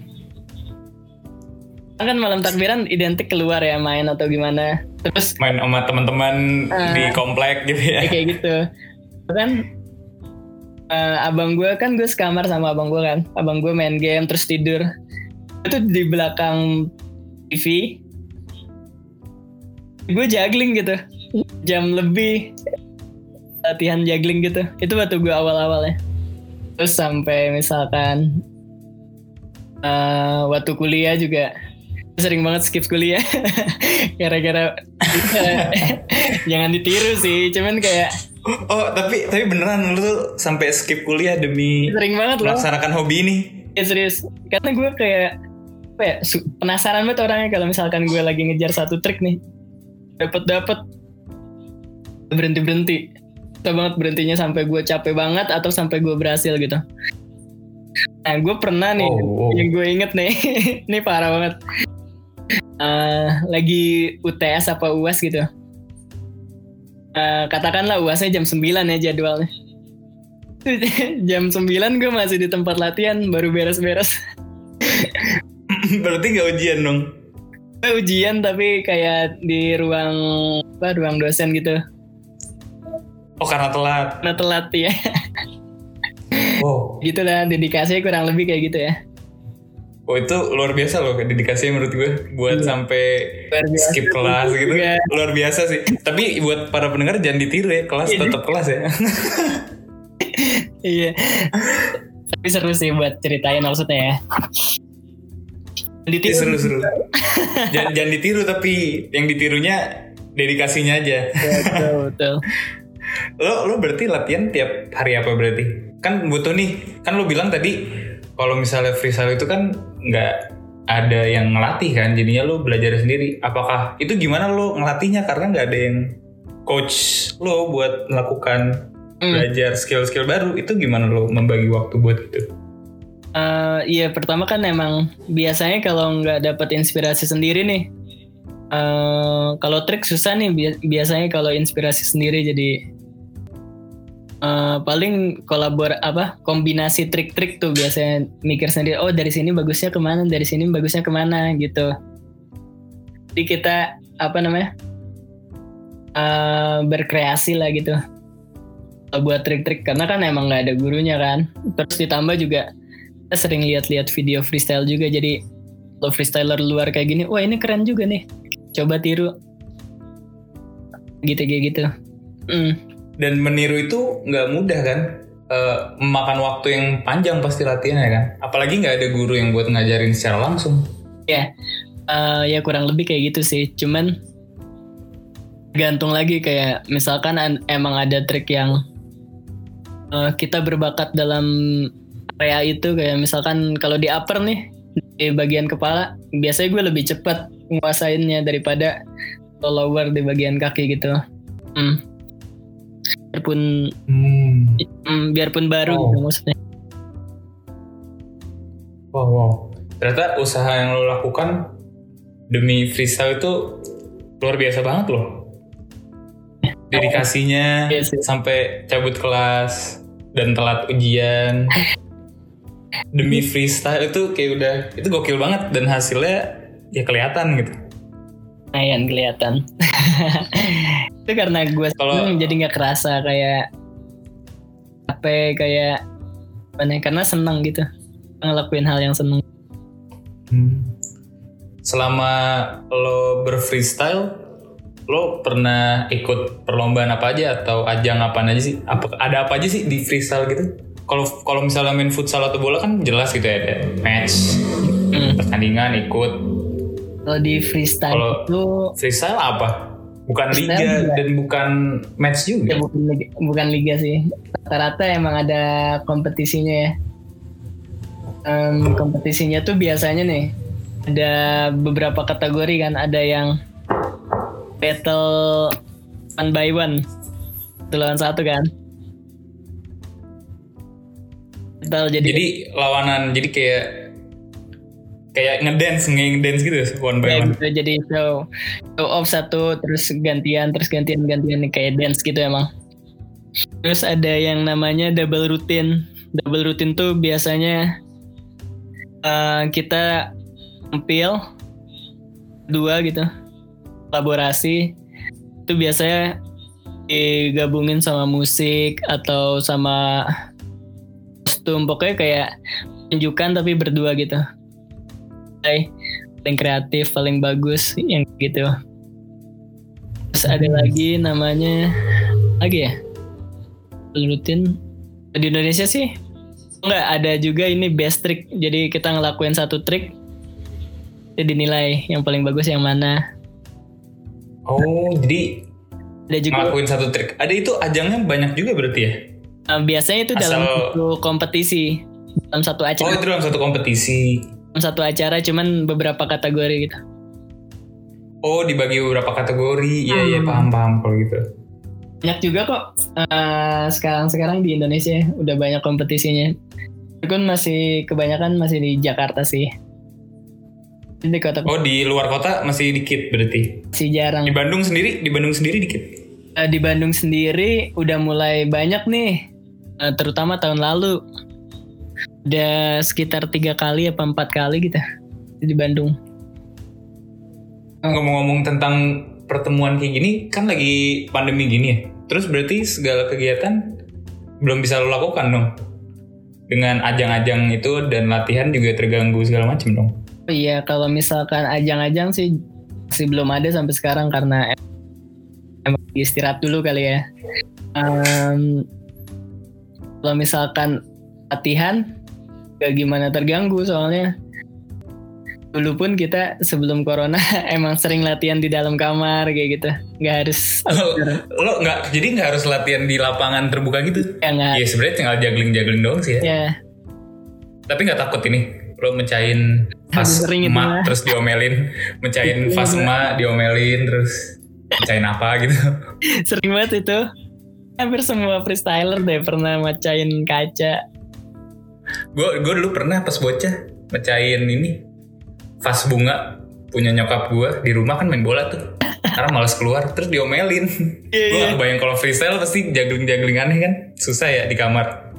[SPEAKER 2] kan malam takbiran identik keluar ya main atau gimana. Terus
[SPEAKER 1] main sama teman-teman
[SPEAKER 2] Ah.
[SPEAKER 1] di komplek gitu ya.
[SPEAKER 2] Ya, kayak gitu. Kan eh, abang gue kan gue sekamar sama abang gue kan. Abang gue main game terus tidur. Itu di belakang TV gue juggling gitu. Jam lebih. Latihan juggling gitu. Itu waktu gue awal-awal ya. Terus sampai misalkan eh, waktu kuliah juga sering banget skip kuliah. Gara-gara jangan ditiru sih cuman kayak
[SPEAKER 1] Oh, tapi tapi beneran lu tuh sampai skip kuliah demi
[SPEAKER 2] sering banget loh.
[SPEAKER 1] melaksanakan hobi ini.
[SPEAKER 2] ya serius. Karena gue kayak apa ya penasaran banget orangnya kalau misalkan gue lagi ngejar satu trik nih. Dapat dapat berhenti berhenti Bisa banget berhentinya sampai gue capek banget atau sampai gue berhasil gitu. Nah gue pernah nih
[SPEAKER 1] Oh, oh.
[SPEAKER 2] yang gue inget nih. Ini parah banget Eh, lagi UTS apa UAS gitu. Eh, katakanlah UASnya jam 9 ya jadwalnya. Jam 9 gue masih di tempat latihan baru beres-beres.
[SPEAKER 1] Berarti gak ujian dong.
[SPEAKER 2] Gue ujian tapi kayak di ruang apa ruang dosen gitu.
[SPEAKER 1] Oh karena telat.
[SPEAKER 2] nah telat ya
[SPEAKER 1] Oh,
[SPEAKER 2] gitu lah dedikasinya kurang lebih kayak gitu ya
[SPEAKER 1] oh itu luar biasa loh dedikasinya menurut gue buat sampai
[SPEAKER 2] Luar biasa.
[SPEAKER 1] skip kelas gitu.
[SPEAKER 2] Iya.
[SPEAKER 1] Luar biasa sih. Tapi buat para pendengar jangan ditiru ya, kelas
[SPEAKER 2] Iya.
[SPEAKER 1] tetap kelas ya.
[SPEAKER 2] iya tapi seru sih buat ceritain maksudnya ya
[SPEAKER 1] Iya,
[SPEAKER 2] ditiru
[SPEAKER 1] seru-seru. jangan, jangan ditiru tapi yang ditirunya dedikasinya aja.
[SPEAKER 2] betul betul
[SPEAKER 1] Lo lo berarti latihan tiap hari apa berarti? Kan butuh nih, kan lo bilang tadi kalau misalnya freestyle itu kan nggak ada yang ngelatih kan, jadinya lo belajar sendiri. Apakah itu gimana lo ngelatihnya karena nggak ada yang coach lo buat melakukan
[SPEAKER 2] Hmm.
[SPEAKER 1] belajar skill-skill baru itu gimana lo membagi waktu buat itu?
[SPEAKER 2] Iya pertama kan emang biasanya kalau nggak dapat inspirasi sendiri nih eh kalau trik susah nih Bi- biasanya kalau inspirasi sendiri jadi eh, paling kolabor apa kombinasi trik-trik tuh biasanya mikir sendiri oh dari sini bagusnya ke mana dari sini bagusnya ke mana gitu. Jadi kita apa namanya eh, berkreasi lah gitu. Buat trik-trik karena kan emang nggak ada gurunya kan. Terus ditambah juga kita sering lihat-lihat video freestyle juga jadi kalau freestyler luar kayak gini wah ini keren juga nih coba tiru. Gitu kayak gitu Hmm.
[SPEAKER 1] Dan meniru itu nggak mudah kan? Eh, memakan waktu yang panjang pasti latihannya kan? Apalagi nggak ada guru yang buat ngajarin secara langsung.
[SPEAKER 2] ya eh, ya kurang lebih kayak gitu sih cuman gantung lagi kayak misalkan an- emang ada trik yang eh, kita berbakat dalam area itu kayak misalkan kalau di upper nih di bagian kepala biasanya gue lebih cepat menguasainnya daripada lower di bagian kaki gitu hmm. Biarpun
[SPEAKER 1] Hmm.
[SPEAKER 2] hmm, biarpun baru
[SPEAKER 1] Oh.
[SPEAKER 2] gitu maksudnya
[SPEAKER 1] Wow, wow. Ternyata usaha yang lo lakukan demi freestyle itu luar biasa banget loh. Dedikasinya
[SPEAKER 2] Iya sih.
[SPEAKER 1] sampai cabut kelas dan telat ujian. Demi freestyle itu kayak udah itu gokil banget dan hasilnya ya kelihatan gitu.
[SPEAKER 2] lumayan kelihatan itu karena gue
[SPEAKER 1] Kalau-
[SPEAKER 2] seneng jadi nggak kerasa kayak apa kayak apa karena seneng gitu ngelakuin hal yang seneng
[SPEAKER 1] Selama lo berfreestyle, lo pernah ikut perlombaan apa aja atau ajang apa aja sih? Apa ada apa aja sih di freestyle gitu? Kalau kalau misalnya main futsal atau bola kan jelas gitu ya ada match,
[SPEAKER 2] Hmm.
[SPEAKER 1] pertandingan ikut.
[SPEAKER 2] kalau di freestyle
[SPEAKER 1] Kalau
[SPEAKER 2] itu
[SPEAKER 1] freestyle apa? Bukan liga
[SPEAKER 2] juga.
[SPEAKER 1] dan bukan match
[SPEAKER 2] ya
[SPEAKER 1] juga.
[SPEAKER 2] bukan liga, bukan liga sih. Rata-rata emang ada kompetisinya ya. Em, kompetisinya tuh biasanya nih ada beberapa kategori kan. Ada yang battle one by one. Satu lawan satu kan. Battle jadi,
[SPEAKER 1] Jadi lawanan jadi kayak kayak ngedance ngedance gitu one by
[SPEAKER 2] ya
[SPEAKER 1] one.
[SPEAKER 2] gitu jadi show show off satu terus gantian terus gantian gantian kayak dance gitu emang. Terus ada yang namanya double routine. Double routine tuh biasanya eh, kita tampil dua gitu kolaborasi. Itu biasanya digabungin sama musik atau sama kostum pokoknya kayak tunjukkan tapi berdua gitu Hai, paling kreatif paling bagus yang gitu. Terus ada lagi namanya lagi ya? Rutin di Indonesia sih enggak ada juga ini best trick. Jadi kita ngelakuin satu trik itu dinilai yang paling bagus yang mana.
[SPEAKER 1] Oh, jadi
[SPEAKER 2] ada juga
[SPEAKER 1] ngelakuin satu trik. Ada itu ajangnya banyak juga berarti ya?
[SPEAKER 2] uh, biasanya itu dalam
[SPEAKER 1] Asal-
[SPEAKER 2] satu kompetisi dalam satu
[SPEAKER 1] Oh,
[SPEAKER 2] acara
[SPEAKER 1] itu dalam satu kompetisi.
[SPEAKER 2] Satu acara cuman beberapa kategori gitu.
[SPEAKER 1] Oh dibagi beberapa kategori, iya iya
[SPEAKER 2] Hmm.
[SPEAKER 1] paham paham kalau gitu.
[SPEAKER 2] Banyak juga kok eh, sekarang-sekarang di Indonesia udah banyak kompetisinya. Kan masih kebanyakan masih di Jakarta sih. Di kota
[SPEAKER 1] Oh di luar kota masih dikit berarti.
[SPEAKER 2] masih jarang.
[SPEAKER 1] Di Bandung sendiri, di Bandung sendiri dikit.
[SPEAKER 2] Eh, di Bandung sendiri udah mulai banyak nih, Eh, terutama tahun lalu. Udah sekitar tiga kali apa empat kali gitu di Bandung.
[SPEAKER 1] Ngomong-ngomong tentang pertemuan kayak gini, kan lagi pandemi gini ya. Terus berarti segala kegiatan belum bisa lo lakukan dong. Dengan ajang-ajang itu dan latihan juga terganggu segala macam dong.
[SPEAKER 2] Iya, kalau misalkan ajang-ajang sih masih belum ada sampai sekarang karena em- emang istirahat dulu kali ya. Em, kalau misalkan latihan, gak gimana terganggu soalnya. Dulu pun kita sebelum corona emang sering latihan di dalam kamar kayak gitu, nggak harus
[SPEAKER 1] Lo nggak, jadi nggak harus latihan di lapangan terbuka gitu?
[SPEAKER 2] ya nggak
[SPEAKER 1] Iya sebenarnya tinggal juggling-juggling doang sih ya.
[SPEAKER 2] ya
[SPEAKER 1] Tapi nggak takut ini lo mencahin pas emak terus diomelin, mencahin
[SPEAKER 2] Iya,
[SPEAKER 1] pas
[SPEAKER 2] iya.
[SPEAKER 1] emak diomelin terus mencahin apa gitu.
[SPEAKER 2] sering banget itu. Hampir semua freestyler deh pernah macain kaca.
[SPEAKER 1] Gue gue dulu pernah pas bocah mecahin ini vas bunga punya nyokap gue di rumah kan main bola tuh. Karena malas keluar terus diomelin.
[SPEAKER 2] Iya,
[SPEAKER 1] gue
[SPEAKER 2] iya.
[SPEAKER 1] gak kebayang kalau freestyle pasti juggling-juggling aneh kan. Susah ya di kamar.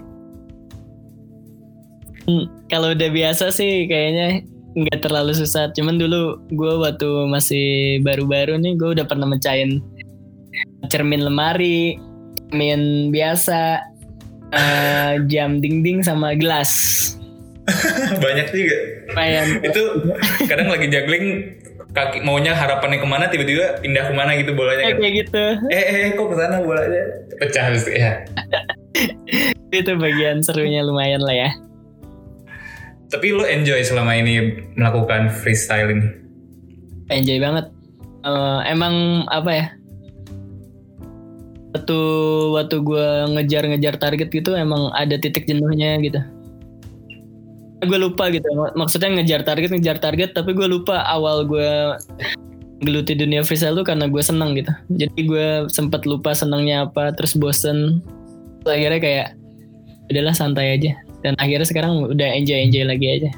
[SPEAKER 2] Hmm, kalau udah biasa sih kayaknya nggak terlalu susah. Cuman dulu gue waktu masih baru-baru nih gue udah pernah mecahin cermin lemari, cermin biasa, eh, jam dinding sama gelas.
[SPEAKER 1] Banyak juga.
[SPEAKER 2] Lumayan.
[SPEAKER 1] Itu kadang lagi juggling kaki maunya harapannya ke mana tiba-tiba pindah ke mana gitu bolanya
[SPEAKER 2] Eh,
[SPEAKER 1] kan.
[SPEAKER 2] kayak gitu.
[SPEAKER 1] Eh, eh kok ke sana bolanya pecah habis ya.
[SPEAKER 2] Itu bagian serunya lumayan lah ya.
[SPEAKER 1] Tapi lo enjoy selama ini melakukan freestyle ini.
[SPEAKER 2] Enjoy banget. Eh, emang apa ya? Waktu waktu gue ngejar-ngejar target gitu emang ada titik jenuhnya gitu. Gue lupa gitu. Mak- Maksudnya ngejar target, ngejar target, tapi gue lupa awal gue geluti dunia freestyle tuh karena gue seneng gitu. Jadi gue sempat lupa senangnya apa, terus bosen. Terus akhirnya kayak udahlah santai aja. Dan akhirnya sekarang udah enjoy enjoy lagi aja.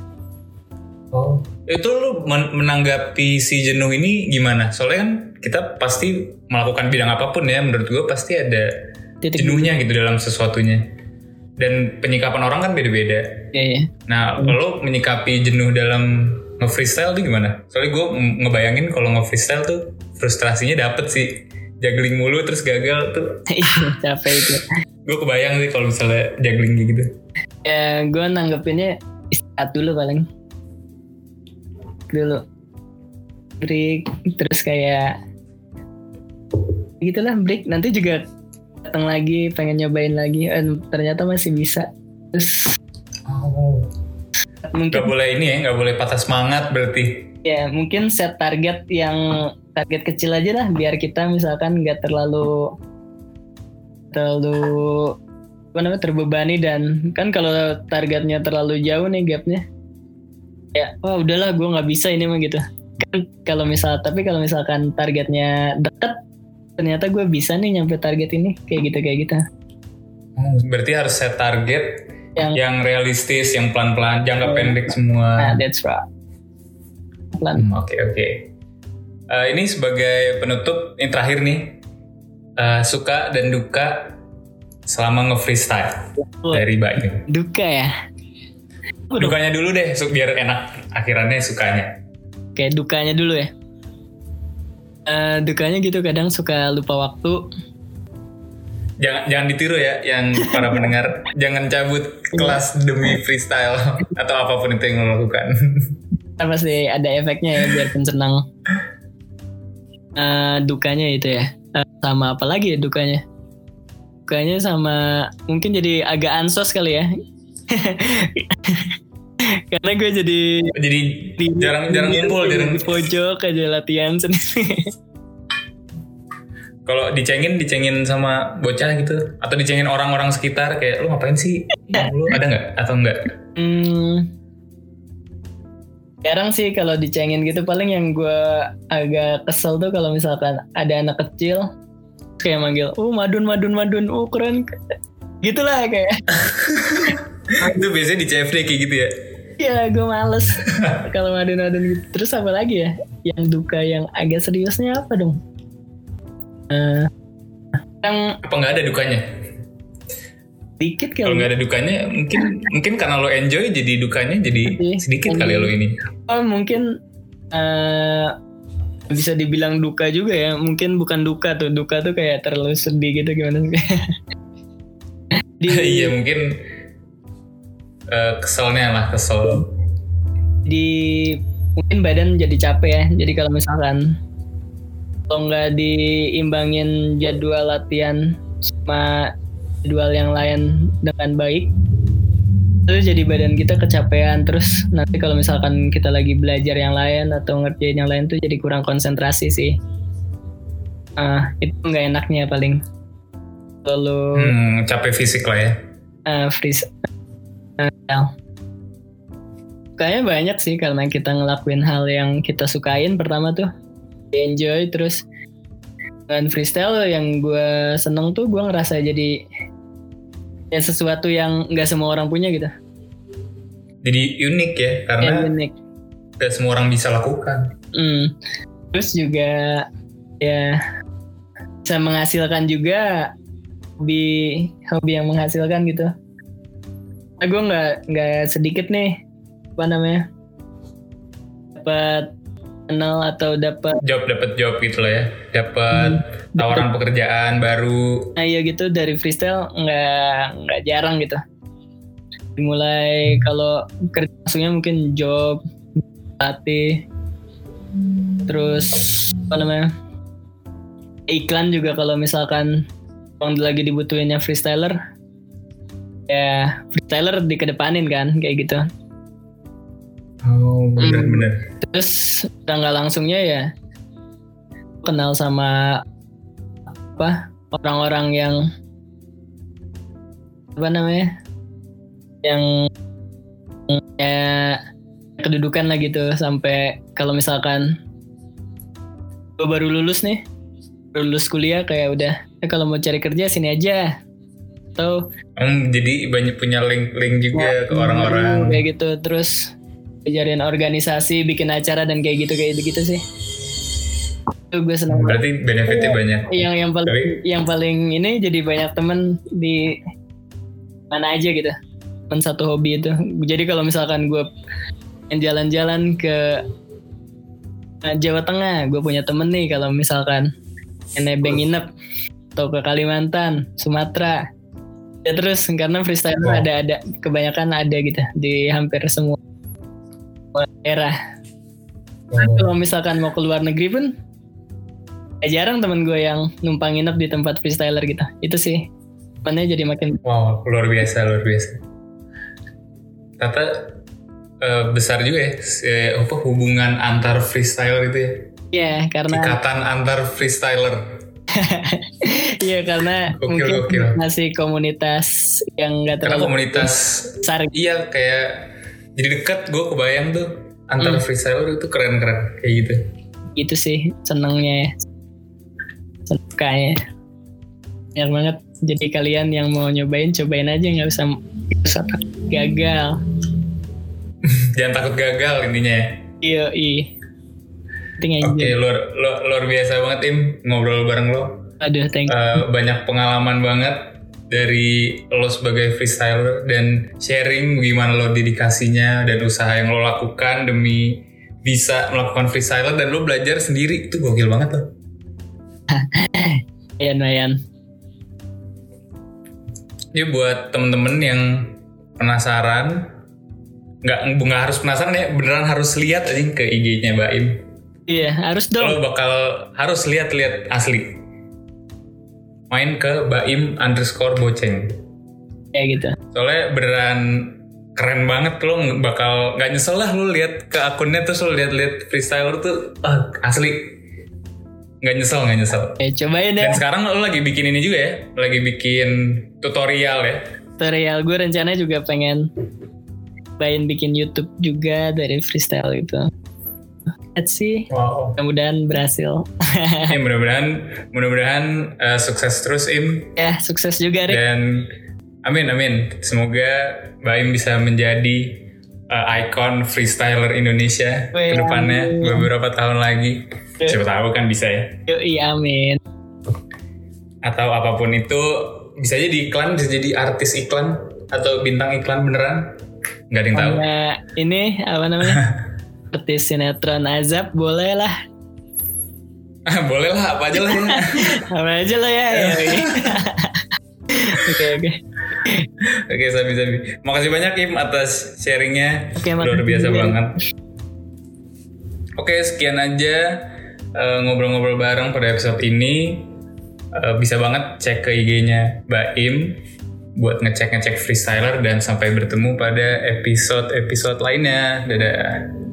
[SPEAKER 1] Oh. Itu lu men- menanggapi si jenuh ini gimana? Soalnya kan kita pasti melakukan bidang apa pun ya, menurut gue pasti ada
[SPEAKER 2] Titik
[SPEAKER 1] jenuhnya gitu dalam sesuatunya. Dan penyikapan orang kan beda-beda.
[SPEAKER 2] ya, ya.
[SPEAKER 1] Nah, lo menyikapi jenuh dalam nge-freestyle tuh gimana? Soalnya gue ngebayangin kalau nge-freestyle tuh frustrasinya dapet sih. Juggling mulu terus gagal tuh.
[SPEAKER 2] Iya, capek itu.
[SPEAKER 1] Gue kebayang sih kalau misalnya juggling gitu.
[SPEAKER 2] ya gue nanggepinnya istirahat dulu paling dulu. Break terus kayak gitulah break. Nanti juga datang lagi pengen nyobain lagi. Eh, ternyata masih bisa. Terus
[SPEAKER 1] Gak
[SPEAKER 2] mungkin
[SPEAKER 1] boleh ini ya, gak boleh patah semangat berarti.
[SPEAKER 2] ya mungkin set target yang target kecil aja lah biar kita misalkan nggak terlalu terlalu apa namanya terbebani dan kan kalau targetnya terlalu jauh nih gapnya ya wah udahlah gue nggak bisa ini mah gitu kan kalau misal tapi kalau misalkan targetnya deket ternyata gue bisa nih nyampe target ini kayak gitu kayak gitu
[SPEAKER 1] Berarti harus set target
[SPEAKER 2] yang
[SPEAKER 1] yang realistis, yang pelan-pelan, jangka
[SPEAKER 2] Oh.
[SPEAKER 1] pendek
[SPEAKER 2] nah
[SPEAKER 1] semua.
[SPEAKER 2] that's right pelan
[SPEAKER 1] Hmm, Oke oke. Eh, ini sebagai penutup yang terakhir nih, Eh, suka dan duka selama nge-freestyle
[SPEAKER 2] Oh.
[SPEAKER 1] dari Bayu.
[SPEAKER 2] duka ya.
[SPEAKER 1] Dukanya dulu deh, biar enak akhirannya sukanya.
[SPEAKER 2] kayak dukanya dulu ya. Eh, dukanya gitu kadang suka lupa waktu.
[SPEAKER 1] Jangan jangan ditiru ya, yang para pendengar, jangan cabut kelas demi freestyle atau apa pun itu yang lo lakukan.
[SPEAKER 2] Kan pasti ada efeknya ya biarpun senang. Eh, dukanya itu ya. Eh, sama apa lagi ya dukanya? Dukanya sama mungkin jadi agak ansos kali ya karena gue jadi
[SPEAKER 1] Jadi jarang jarang ngumpul, jarang
[SPEAKER 2] di pojok aja latihan sendiri.
[SPEAKER 1] Kalau dicengin dicengin sama bocah gitu atau dicengin orang-orang sekitar kayak lu ngapain sih? Lu ada nggak? Atau enggak
[SPEAKER 2] Hmm, jarang sih kalau dicengin gitu. Paling yang gue agak kesel tuh kalau misalkan ada anak kecil kayak manggil oh madun madun madun. Oh keren. Gitulah kayak.
[SPEAKER 1] Itu biasanya di CFD kayak gitu ya
[SPEAKER 2] ya gue males. Kalau madun gitu. Terus apa lagi ya? Yang duka yang agak seriusnya apa dong? Eh, yang
[SPEAKER 1] apa nggak ada dukanya?
[SPEAKER 2] Dikit
[SPEAKER 1] kalau nggak ada dukanya mungkin mungkin karena lo enjoy jadi dukanya jadi
[SPEAKER 2] Iya,
[SPEAKER 1] sedikit kali lo ini.
[SPEAKER 2] Oh mungkin eh bisa dibilang duka juga ya. Mungkin bukan duka tuh. Duka tuh kayak terlalu sedih gitu gimana sih? Di,
[SPEAKER 1] iya mungkin eh, keselnya lah kesel.
[SPEAKER 2] Di mungkin badan jadi capek ya. Jadi kalau misalkan kalau nggak diimbangin jadwal latihan sama jadwal yang lain dengan baik itu jadi badan kita kecapean. Terus nanti kalau misalkan kita lagi belajar yang lain atau ngerjain yang lain tuh jadi kurang konsentrasi sih. Ah itu nggak enaknya paling. Kalau
[SPEAKER 1] hmm, capek fisik lah ya.
[SPEAKER 2] Uh, freeze uh, kayaknya banyak sih karena kita ngelakuin hal yang kita sukain pertama tuh. Enjoy terus dengan freestyle yang gue seneng tuh gue ngerasa jadi ya sesuatu yang nggak semua orang punya gitu.
[SPEAKER 1] Jadi unik ya karena
[SPEAKER 2] yang unik.
[SPEAKER 1] gak semua orang bisa lakukan.
[SPEAKER 2] Hmm. terus juga ya bisa menghasilkan juga hobi hobi yang menghasilkan gitu nah, gue nggak nggak sedikit nih. Apa namanya? Dapat kenal atau dapat
[SPEAKER 1] job dapat job gitu lah ya. Dapat tawaran pekerjaan baru.
[SPEAKER 2] Nah iya gitu dari freestyle nggak nggak jarang gitu. Dimulai kalau kerja langsungnya mungkin job latih terus apa namanya? Iklan juga kalau misalkan orang lagi dibutuhinnya freestyler ya freestyler dikedepanin kan kayak gitu.
[SPEAKER 1] Oh bener
[SPEAKER 2] Hmm.
[SPEAKER 1] bener
[SPEAKER 2] terus udah nggak langsungnya ya kenal sama apa orang-orang yang apa namanya yang ya kedudukan lah gitu sampai kalau misalkan gue baru lulus nih baru lulus kuliah kayak udah eh, kalau mau cari kerja sini aja atau
[SPEAKER 1] Om jadi banyak punya link-link juga ke orang-orang.
[SPEAKER 2] kayak gitu. Terus ajarin organisasi bikin acara dan kayak gitu kayak gitu sih. Itu gue senang
[SPEAKER 1] berarti benefitnya banyak.
[SPEAKER 2] yang yang paling
[SPEAKER 1] Tapi-
[SPEAKER 2] yang paling ini jadi banyak temen di mana aja gitu. Teman satu hobi itu. Jadi kalau misalkan gue jalan-jalan ke eh, Jawa Tengah gue punya temen nih kalau misalkan nebeng nginep. Atau ke Kalimantan Sumatera ya terus karena freestyle
[SPEAKER 1] Wow.
[SPEAKER 2] ada ada kebanyakan ada gitu di hampir semua daerah. Nah, kalau misalkan mau ke luar negeri pun ya jarang temen gue yang numpang nginep di tempat freestyler gitu. Itu sih temennya jadi makin
[SPEAKER 1] wow luar biasa luar biasa. Tata eh, besar juga ya apa hubungan antar freestyle itu ya?
[SPEAKER 2] Ya karena
[SPEAKER 1] ikatan antar freestyler
[SPEAKER 2] iya karena
[SPEAKER 1] Gokil,
[SPEAKER 2] mungkin
[SPEAKER 1] gokil.
[SPEAKER 2] masih komunitas yang
[SPEAKER 1] karena
[SPEAKER 2] terlalu
[SPEAKER 1] komunitas.
[SPEAKER 2] besar.
[SPEAKER 1] Iya kayak jadi dekat gue kebayang tuh antar
[SPEAKER 2] Hmm.
[SPEAKER 1] freestyler itu keren-keren kayak gitu.
[SPEAKER 2] Gitu sih senengnya ya. Senengnya banyak banget. Jadi kalian yang mau nyobain cobain aja nggak usah nggak usah takut gagal.
[SPEAKER 1] Jangan takut gagal intinya ya.
[SPEAKER 2] Iya iya
[SPEAKER 1] Oke,
[SPEAKER 2] aja
[SPEAKER 1] luar, luar luar biasa banget Im ngobrol bareng lo.
[SPEAKER 2] aduh thank you
[SPEAKER 1] Eh, banyak pengalaman banget dari lo sebagai freestyler dan sharing gimana lo dedikasinya dan usaha yang lo lakukan demi bisa melakukan freestyler dan lo belajar sendiri itu gokil banget lo.
[SPEAKER 2] Ayan, Mayan.
[SPEAKER 1] Ya buat temen-temen yang penasaran nggak nggak harus penasaran ya beneran harus lihat aja ke IG-nya Mbak Im.
[SPEAKER 2] Iya, harus dong.
[SPEAKER 1] Lo bakal harus lihat-lihat asli. Main ke Baim underscore boceng.
[SPEAKER 2] Kayak gitu.
[SPEAKER 1] Soalnya beneran keren banget lo bakal nggak nyesel lah lo lihat ke akunnya terus lo lihat-lihat freestyler tuh ah, asli nggak nyesel nggak nyesel.
[SPEAKER 2] Ya, cobain
[SPEAKER 1] Dan
[SPEAKER 2] ya.
[SPEAKER 1] sekarang lo lagi bikin ini juga ya, lagi bikin tutorial ya.
[SPEAKER 2] Tutorial gue rencananya juga pengen pengen bikin YouTube juga dari freestyle gitu. That's sih.
[SPEAKER 1] Wow.
[SPEAKER 2] Mudah-mudahan berhasil.
[SPEAKER 1] ya, mudah-mudahan mudah-mudahan uh, sukses terus Im
[SPEAKER 2] ya sukses juga Rick.
[SPEAKER 1] dan amin amin. Semoga Baim bisa menjadi uh, ikon freestyler Indonesia
[SPEAKER 2] Wih,
[SPEAKER 1] ke depannya
[SPEAKER 2] amin.
[SPEAKER 1] beberapa tahun lagi. Siapa tahu kan bisa ya.
[SPEAKER 2] Yoi amin.
[SPEAKER 1] Atau apa pun itu bisa jadi iklan, bisa jadi artis iklan atau bintang iklan beneran. Nggak ada yang tahu.
[SPEAKER 2] Ini apa namanya? Artis sinetron Azab boleh lah.
[SPEAKER 1] Boleh lah apa aja lah ya.
[SPEAKER 2] Apa aja lah ya. Yoi. Oke oke.
[SPEAKER 1] Oke Sabi Sabi. Makasih banyak Im atas sharingnya.
[SPEAKER 2] Oke,
[SPEAKER 1] Luar biasa
[SPEAKER 2] juga.
[SPEAKER 1] banget. Oke sekian aja eh, ngobrol-ngobrol bareng pada episode ini. Eh, bisa banget cek ke IG-nya Mbak Im buat ngecek-ngecek freestyler dan sampai bertemu pada episode-episode lainnya. Dadah.